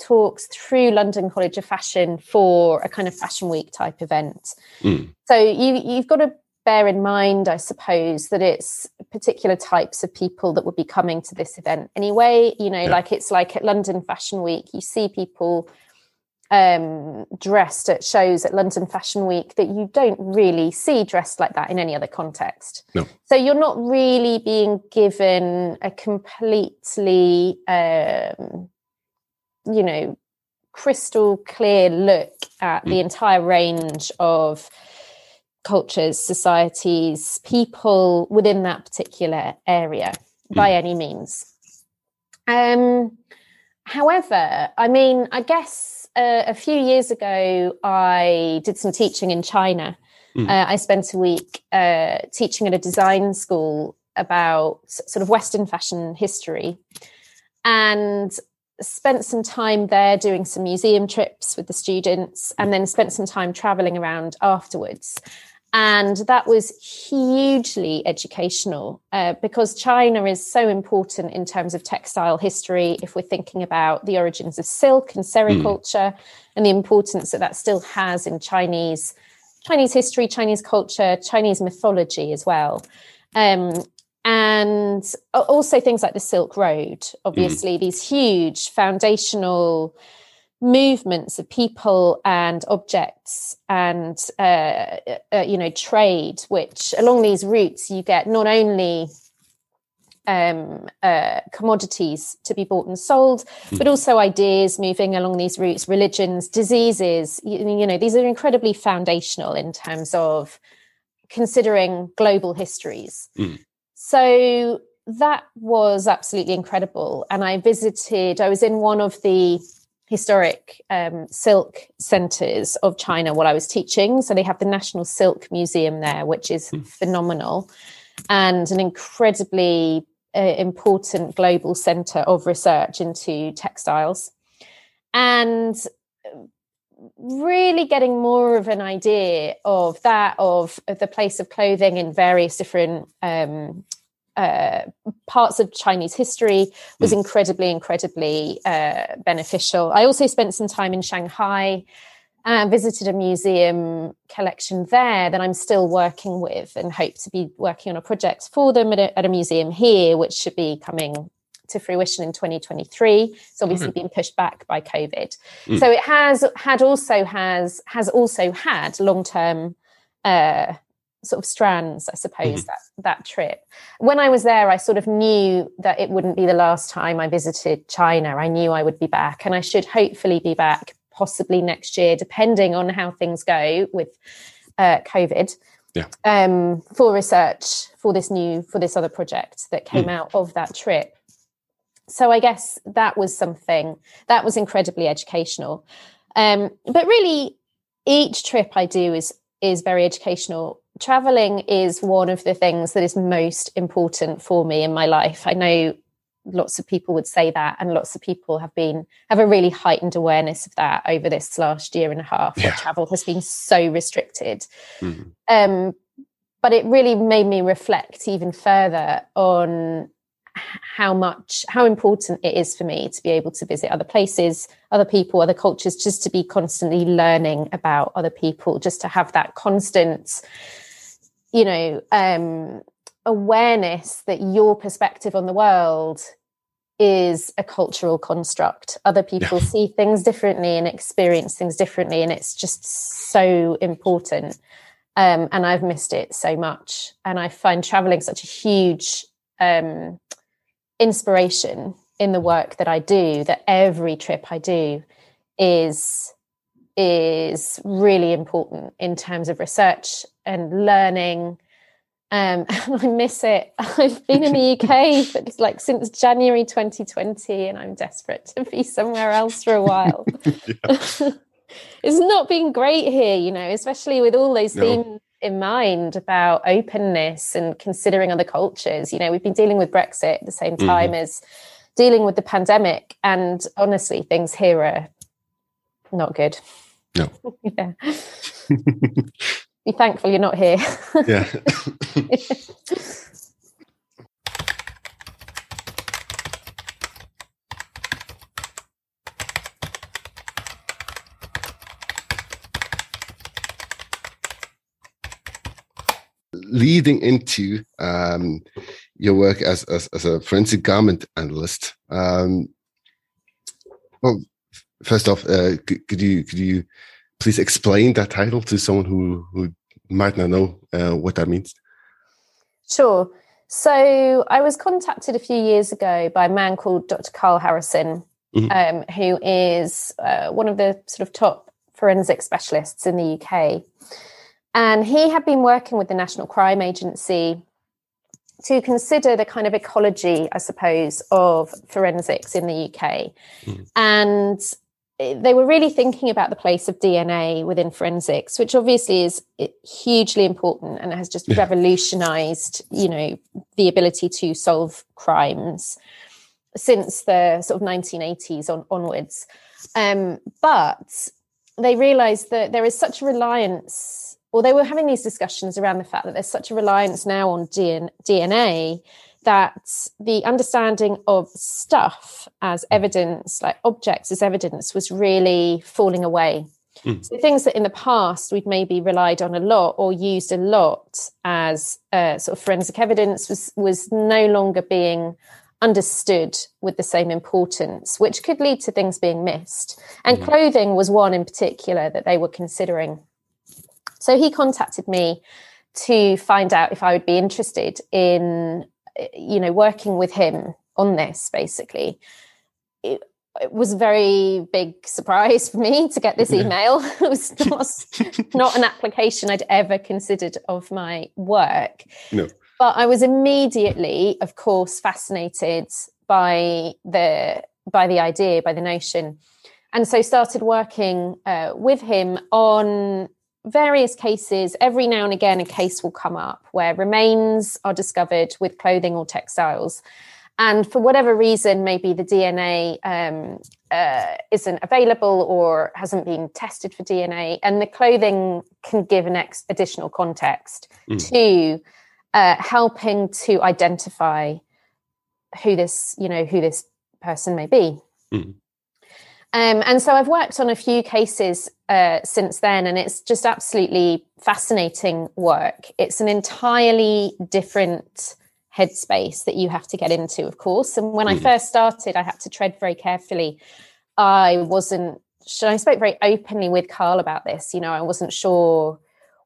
talks through London College of Fashion for a kind of fashion week type event. Mm. So you you've got to bear in mind, I suppose, that it's particular types of people that would be coming to this event anyway. You know, yeah. like it's like at London Fashion Week, you see people um, dressed at shows at London Fashion Week that you don't really see dressed like that in any other context. No. So you're not really being given a completely, um, you know, crystal clear look at mm. the entire range of cultures, societies, people within that particular area by any means. Um, however, I mean, I guess uh, a few years ago, I did some teaching in China. Mm. Uh, I spent a week uh, teaching at a design school about sort of Western fashion history and spent some time there doing some museum trips with the students and then spent some time traveling around afterwards. And that was hugely educational uh, because China is so important in terms of textile history. If we're thinking about the origins of silk and sericulture mm. and the importance that that still has in Chinese Chinese history, Chinese culture, Chinese mythology as well. Um, and also things like the Silk Road, obviously, mm. these huge foundational movements of people and objects and uh, uh, you know trade which along these routes you get not only um, uh, commodities to be bought and sold mm. but also ideas moving along these routes religions diseases you, you know these are incredibly foundational in terms of considering global histories mm. so that was absolutely incredible and i visited i was in one of the historic um, silk centers of China while I was teaching. So they have the National Silk Museum there, which is mm. phenomenal and an incredibly uh, important global center of research into textiles. And really getting more of an idea of that of, of the place of clothing in various different um, uh, parts of Chinese history was mm. incredibly, incredibly uh, beneficial. I also spent some time in Shanghai and visited a museum collection there that I'm still working with and hope to be working on a project for them at a, at a museum here, which should be coming to fruition in 2023. It's obviously been pushed back by COVID. Mm. So it has had also has has also had long term uh, sort of strands, I suppose, mm-hmm. that that trip. When I was there, I sort of knew that it wouldn't be the last time I visited China. I knew I would be back, and I should hopefully be back possibly next year, depending on how things go with uh, COVID. Yeah. Um, for research for this new for this other project that came mm. out of that trip. So I guess that was something that was incredibly educational. Um, but really, each trip I do is is very educational traveling is one of the things that is most important for me in my life. I know lots of people would say that and lots of people have been have a really heightened awareness of that over this last year and a half yeah. where travel has been so restricted mm. um, but it really made me reflect even further on how much how important it is for me to be able to visit other places other people other cultures just to be constantly learning about other people just to have that constant you know um awareness that your perspective on the world is a cultural construct. Other people yeah. see things differently and experience things differently, and it's just so important. Um, and I've missed it so much. And I find traveling such a huge um, inspiration in the work that I do. That every trip I do is is really important in terms of research and learning um, and I miss it. I've been in the UK for like since January 2020, and I'm desperate to be somewhere else for a while. it's not been great here, you know, especially with all those no. themes in mind about openness and considering other cultures. You know, we've been dealing with Brexit at the same mm-hmm. time mm-hmm. as dealing with the pandemic, and honestly, things here are not good. No. yeah be thankful you're not here. yeah. leading into um, your work as, as, as, a forensic garment analyst. Um, well, first off, uh, could, you could you please explain that title to someone who who might not know uh, what that means? Sure. So I was contacted a few years ago by a man called Dr. Karl Harrison, mm-hmm. um, who is uh, one of the sort of top forensic specialists in the UK. And he had been working with the National Crime Agency to consider the kind of ecology, I suppose, of forensics in the UK. Mm-hmm. And they were really thinking about the place of DNA within forensics, which obviously is hugely important and has just yeah. revolutionized, you know, the ability to solve crimes since the sort of 1980s on, onwards. Um, but they realized that there is such a reliance, or they were having these discussions around the fact that there's such a reliance now on DNA that the understanding of stuff as evidence, like objects as evidence, was really falling away. Mm. So things that in the past we'd maybe relied on a lot or used a lot as uh, sort of forensic evidence was was no longer being understood with the same importance, which could lead to things being missed. And mm. clothing was one in particular that they were considering. So he contacted me to find out if I would be interested in you know, working with him on this basically, it, it was a very big surprise for me to get this email. it was not, not an application I'd ever considered of my work. No. But I was immediately, of course, fascinated by the by the idea, by the notion, and so started working uh, with him on various cases, every now and again, a case will come up where remains are discovered with clothing or textiles. And for whatever reason, maybe the DNA um, uh, isn't available or hasn't been tested for DNA, and the clothing can give an ex- additional context mm. to uh, helping to identify who this, you know, who this person may be. Mm. Um, and so I've worked on a few cases uh, since then, and it's just absolutely fascinating work. It's an entirely different headspace that you have to get into, of course. And when mm. I first started, I had to tread very carefully. I wasn't I spoke very openly with Karl about this. You know, I wasn't sure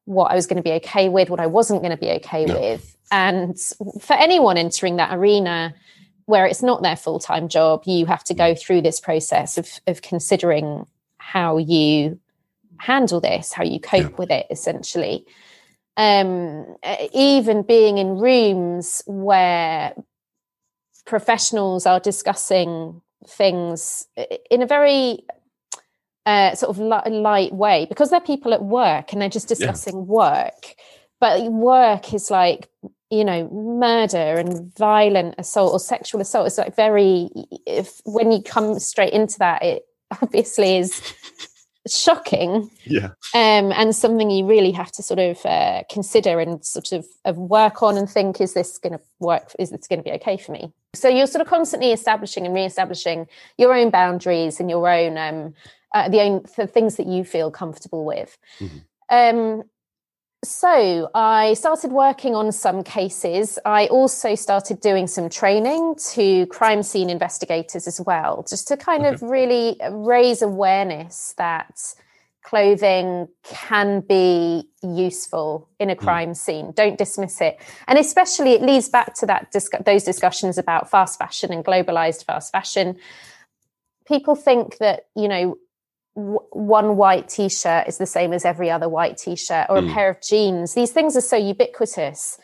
what I was going to be okay with, what I wasn't going to be okay no. with. And for anyone entering that arena, where it's not their full time job, you have to go through this process of, of considering how you handle this, how you cope yeah. with it, essentially. Um, even being in rooms where professionals are discussing things in a very uh, sort of light way because they're people at work and they're just discussing yeah. work but work is like you know murder and violent assault or sexual assault is like very if when you come straight into that it obviously is shocking. Yeah. Um and something you really have to sort of uh, consider and sort of, of work on and think is this going to work is this going to be okay for me? So you're sort of constantly establishing and re-establishing your own boundaries and your own um uh, the own the things that you feel comfortable with. Mm-hmm. um so I started working on some cases. I also started doing some training to crime scene investigators as well, just to kind okay. of really raise awareness that clothing can be useful in a hmm. crime scene. Don't dismiss it. And especially it leads back to that those discussions about fast fashion and globalized fast fashion. People think that, you know, one white t-shirt is the same as every other white t-shirt or mm. a hmm. pair of jeans these things are so ubiquitous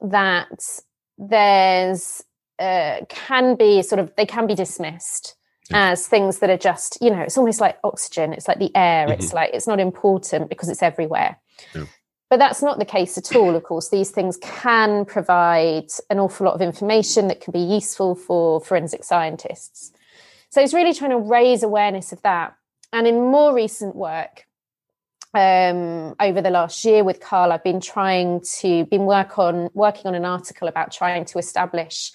that there's uh, can be sort of they can be dismissed yeah. as things that are just you know it's almost like oxygen it's like the air mm-hmm. it's like it's not important because it's everywhere yeah. but that's not the case at all of course these things can provide an awful lot of information that can be useful for forensic scientists so it's really trying to raise awareness of that and in more recent work, um, over the last year with Karl, I've been trying to been work on working on an article about trying to establish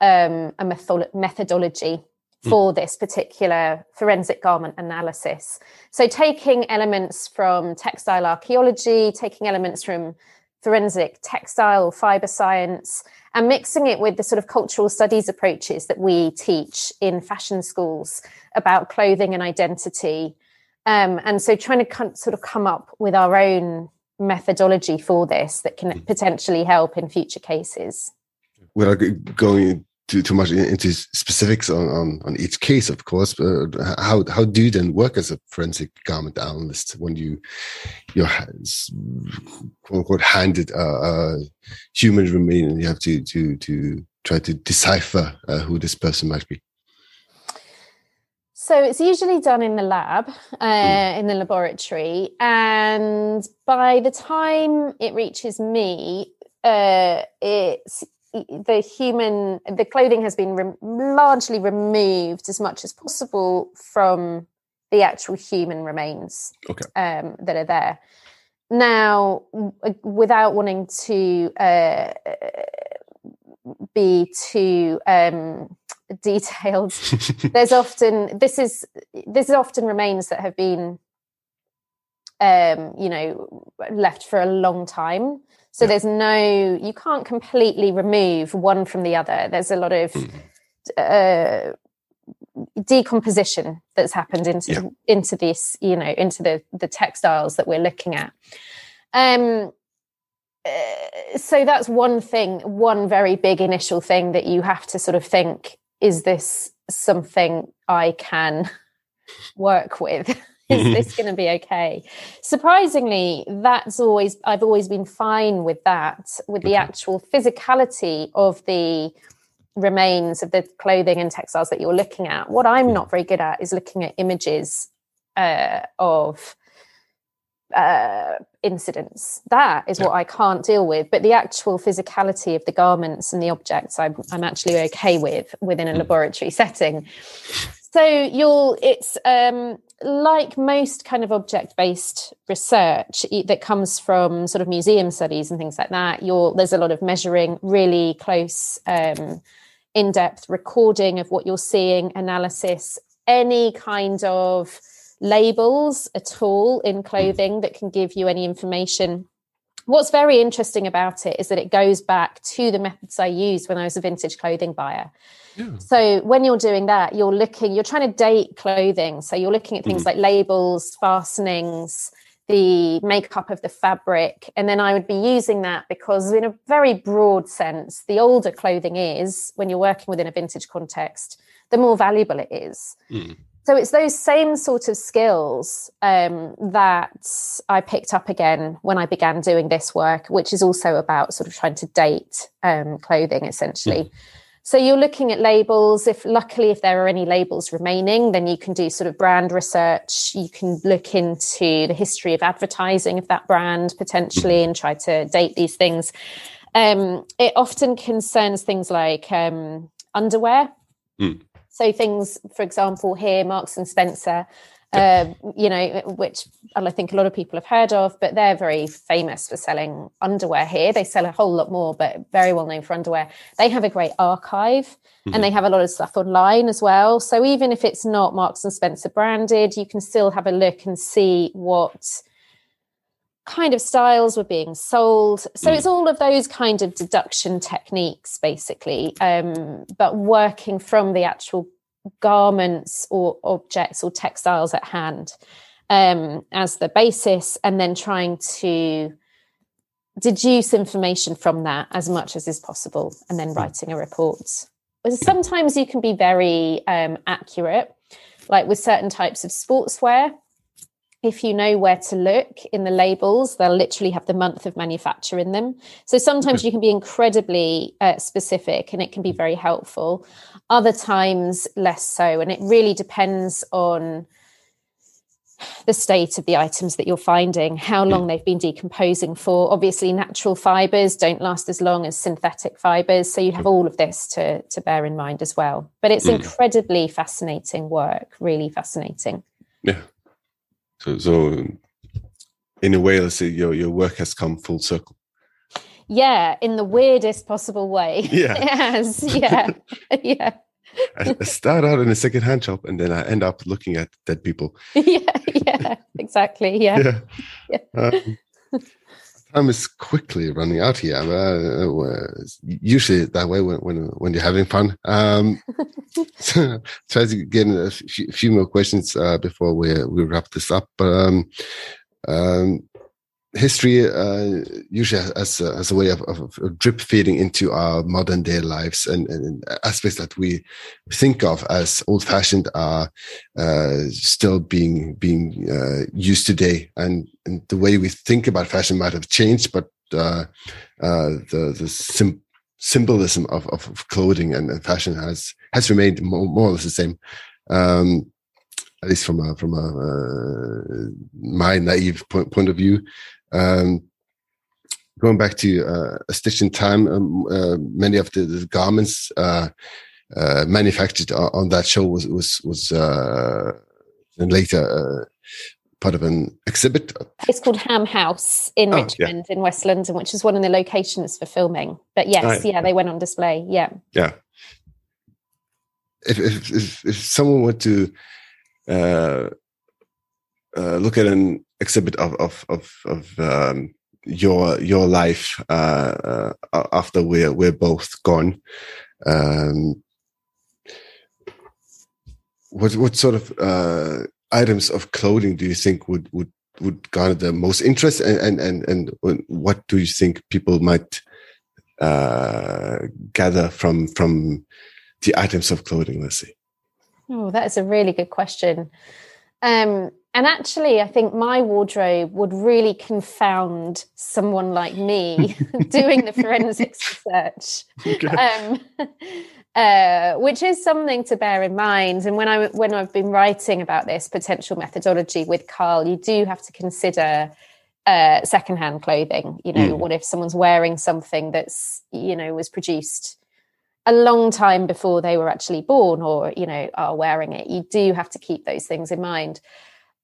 um, a method- methodology hmm. for mm. this particular forensic garment analysis. So, taking elements from textile archaeology, taking elements from forensic textile fiber science, and mixing it with the sort of cultural studies approaches that we teach in fashion schools about clothing and identity. Um, and so trying to sort of come up with our own methodology for this that can mm. potentially help in future cases. Without going too, too much into specifics on, on, on each case, of course, but how, how do you then work as a forensic garment analyst when you, you're quote unquote handed a, a human remain and you have to, to, to try to decipher uh, who this person might be? So it's usually done in the lab, uh, mm. in the laboratory, and by the time it reaches me, uh, it's the human the clothing has been re- largely removed as much as possible from the actual human remains okay. um, that are there now without wanting to uh, be too um, detailed there's often this is this is often remains that have been um, you know left for a long time so yeah. there's no, you can't completely remove one from the other. There's a lot of mm. uh, decomposition that's happened into yeah. into this, you know, into the the textiles that we're looking at. Um, uh, so that's one thing, one very big initial thing that you have to sort of think: is this something I can work with? Is this going to be okay? Surprisingly that's always i've always been fine with that with the actual physicality of the remains of the clothing and textiles that you're looking at. What i'm not very good at is looking at images uh, of uh, incidents. That is yeah. what I can't deal with. But the actual physicality of the garments and the objects, I'm, I'm actually okay with within a mm. laboratory setting. So you'll, it's um, like most kind of object based research that comes from sort of museum studies and things like that. You're, there's a lot of measuring, really close, um, in depth recording of what you're seeing, analysis, any kind of labels at all in clothing that can give you any information what's very interesting about it is that it goes back to the methods I used when I was a vintage clothing buyer. Yeah. So when you're doing that, you're looking, you're trying to date clothing. So you're looking at things mm. like labels, fastenings, the makeup of the fabric. And then I would be using that because, in a very broad sense, the older clothing is, when you're working within a vintage context, the more valuable it is. Mm so it's those same sort of skills um, that I picked up again when I began doing this work, which is also about sort of trying to date um, clothing essentially. Mm. So you're looking at labels. If luckily, if there are any labels remaining, then you can do sort of brand research. You can look into the history of advertising of that brand potentially and try to date these things. Um, it often concerns things like um, underwear. Mm. So things, for example, here, Marks and Spencer, uh, you know, which I think a lot of people have heard of, but they're very famous for selling underwear here. They sell a whole lot more, but very well known for underwear. They have a great archive mm-hmm. and they have a lot of stuff online as well. So even if it's not Marks and Spencer branded, you can still have a look and see what kind of styles were being sold. So mm. it's all of those kind of deduction techniques, basically, um, but working from the actual garments or objects or textiles at hand um, as the basis, and then trying to deduce information from that as much as is possible, and then hmm. writing a report. Sometimes you can be very um, accurate, like with certain types of sportswear. If you know where to look in the labels, they'll literally have the month of manufacture in them. So sometimes you can be incredibly uh, specific and it can be very helpful. Other times less so. And it really depends on the state of the items that you're finding how long they've been decomposing for. Obviously natural fibers don't last as long as synthetic fibers. So you have all of this to to bear in mind as well. But it's mm. incredibly fascinating work. Really fascinating. Yeah so so in a way let's say your your work has come full circle yeah, in the weirdest possible way. Yeah. yes. Yeah. yeah. I start out in a second-hand shop and then I end up looking at dead people. yeah, yeah, exactly. Yeah. yeah. yeah. Um, time is quickly running out here. Uh, uh, usually that way when, when, when you're having fun. Um, so try to get a few, few more questions uh, before we we wrap this up. But um, um, history uh, usually as a, as a way of, of, drip feeding into our modern day lives and, and, aspects that we think of as old fashioned are uh, still being being uh, used today and, and, the way we think about fashion might have changed but uh, uh, the the sim- symbolism of, of, clothing and, fashion has has remained more, more or less the same um, at least from a from a uh, my naive point, point of view. Um, going back to uh, a stitch in time, um, uh, many of the, the garments uh, uh manufactured on that show was was was uh, later uh, part of an exhibit. It's called Ham House in oh, Richmond yeah. in West London, which is one of the locations for filming. But yes, right. yeah, they went on display. Yeah, yeah. If if if, if someone were to look at an exhibit of of of, of um, your your life uh, uh, after we're we're both gone. Um, what what sort of uh, items of clothing do you think would would would garner the most interest, and and and, and what do you think people might uh, gather from from the items of clothing? Let's see. Oh, that is a really good question. Um, and actually, I think my wardrobe would really confound someone like me doing the forensics research, okay. um, uh, which is something to bear in mind. And when I when I've been writing about this potential methodology with Karl, you do have to consider uh, secondhand clothing. You know, mm. what if someone's wearing something that's you know was produced a long time before they were actually born, or you know are wearing it? You do have to keep those things in mind.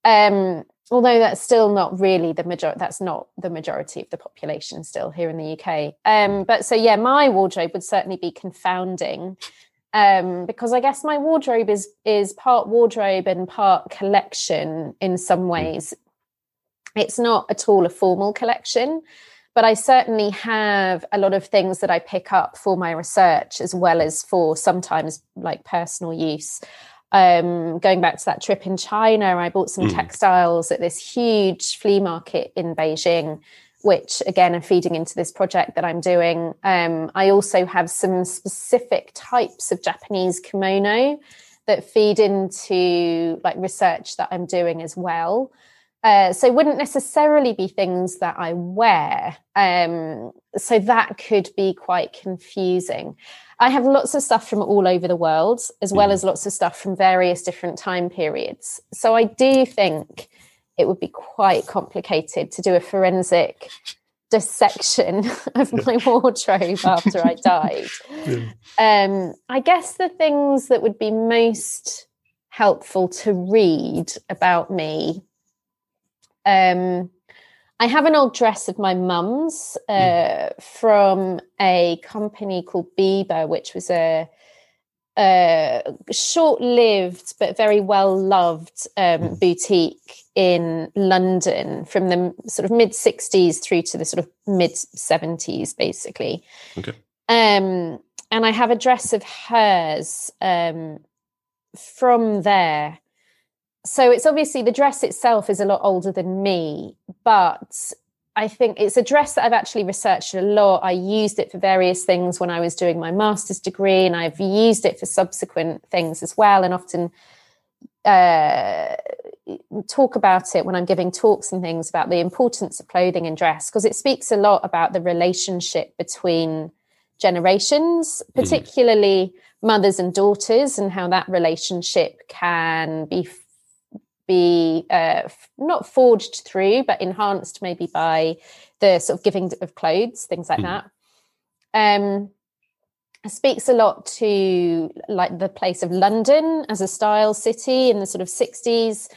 Um, although that's still not really the majority that's not the majority of the population still here in the uk um, but so yeah my wardrobe would certainly be confounding um, because i guess my wardrobe is is part wardrobe and part collection in some hmm. ways. It's not at all a formal collection but i certainly have a lot of things that i pick up for my research as well as for sometimes like personal use um, going back to that trip in China, I bought some mm. textiles at this huge flea market in Beijing, which again are feeding into this project that I'm doing. Um, I also have some specific types of Japanese kimono that feed into like research that I'm doing as well. Uh, so wouldn't necessarily be things that I wear. Um, so that could be quite confusing. I have lots of stuff from all over the world, as well as mm. lots of stuff from various different time periods. So I do think it would be quite complicated to do a forensic dissection of my wardrobe after I died. Yeah. Um, I guess the things that would be most helpful to read about me. Um, I have an old dress of my mum's uh, mm. from a company called Biba, which was a, a short-lived but very well-loved um, mm. boutique in London from the sort of mid 60s through to the sort of mid 70s, basically. Okay. Um, and I have a dress of hers um, from there. So it's obviously the dress itself is a lot older than me, but I think it's a dress that I've actually researched a lot. I used it for various things when I was doing my master's degree, and I've used it for subsequent things as well, and often uh, talk about it when I'm giving talks and things about the importance of clothing and dress because it speaks a lot about the relationship between generations, mm. particularly mm. mothers and daughters, and how that relationship can be be uh, not forged through, but enhanced maybe by the sort of giving of clothes, things like mm. that. Um, speaks a lot to like the place of London as a style city in the sort of 60s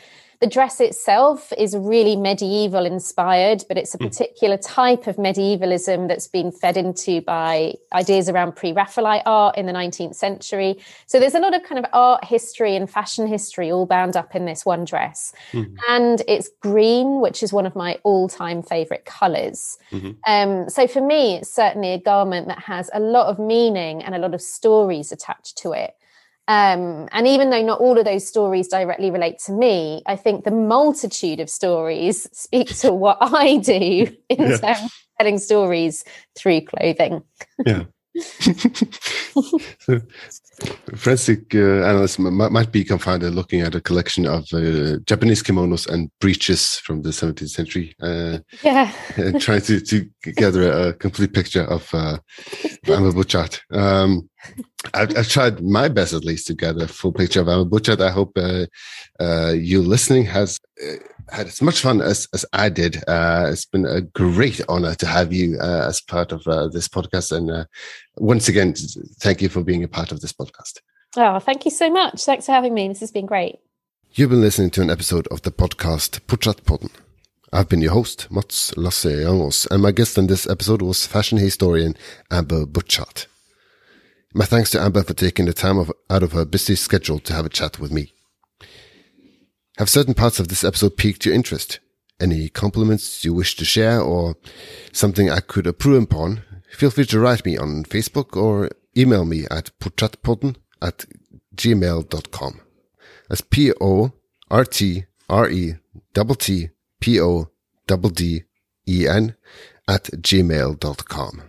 the dress itself is really medieval inspired, but it's a hmm. particular type of medievalism that's been fed into by ideas around pre Raphaelite art in the 19th century. So there's a lot of kind of art history and fashion history all bound up in this one dress. Mm-hmm. And it's green, which is one of my all time favorite colors. Mm-hmm. Um, so for me, it's certainly a garment that has a lot of meaning and a lot of stories attached to it. Um, and even though not all of those stories directly relate to me, I think the multitude of stories speak to what I do in yeah. terms of telling stories through clothing. yeah. So, forensic uh, analysts might, might be confounded looking at a collection of uh, Japanese kimonos and breeches from the 17th century. Uh, yeah. and trying to, to gather a, complete picture of uh, Amber Butchart. Um, I've, I've, tried my best, at least, to gather a full picture of Amber Butchart. I hope uh, uh, you listening has uh, had as much fun as, as I did. Uh, it's been a great honor to have you uh, as part of uh, this podcast. And uh, once again, thank you for being a part of this podcast. Oh, thank you so much. Thanks for having me. This has been great. You've been listening to an episode of the podcast Portrettpodden. I've been your host, Mats Lasse Jangås, and my guest in this episode was fashion historian Amber Butchart. My thanks to Amber for taking the time of, out of her busy schedule to have a chat with me. Have certain parts of this episode piqued your interest? Any compliments you wish to share or something I could improve upon? Feel free to write me on Facebook or email me at portrettpodden at gmail.com. That's P-O-R-T-R-E-T-T-P-O-D-D-E-N at gmail.com.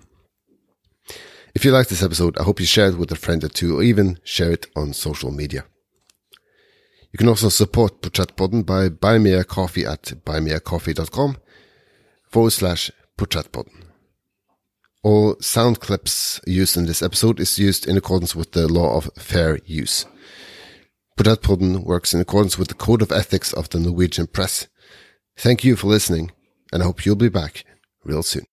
If you like this episode, I hope you share it with a friend or two or even share it on social media. You can also support Portrettpodden by buying me a coffee at buymeacoffee.com forward slash Portrettpodden. All sound clips used in this episode is used in accordance with the law of fair use. Portrettpodden works in accordance with the code of ethics of the Norwegian press. Thank you for listening, and I hope you'll be back real soon.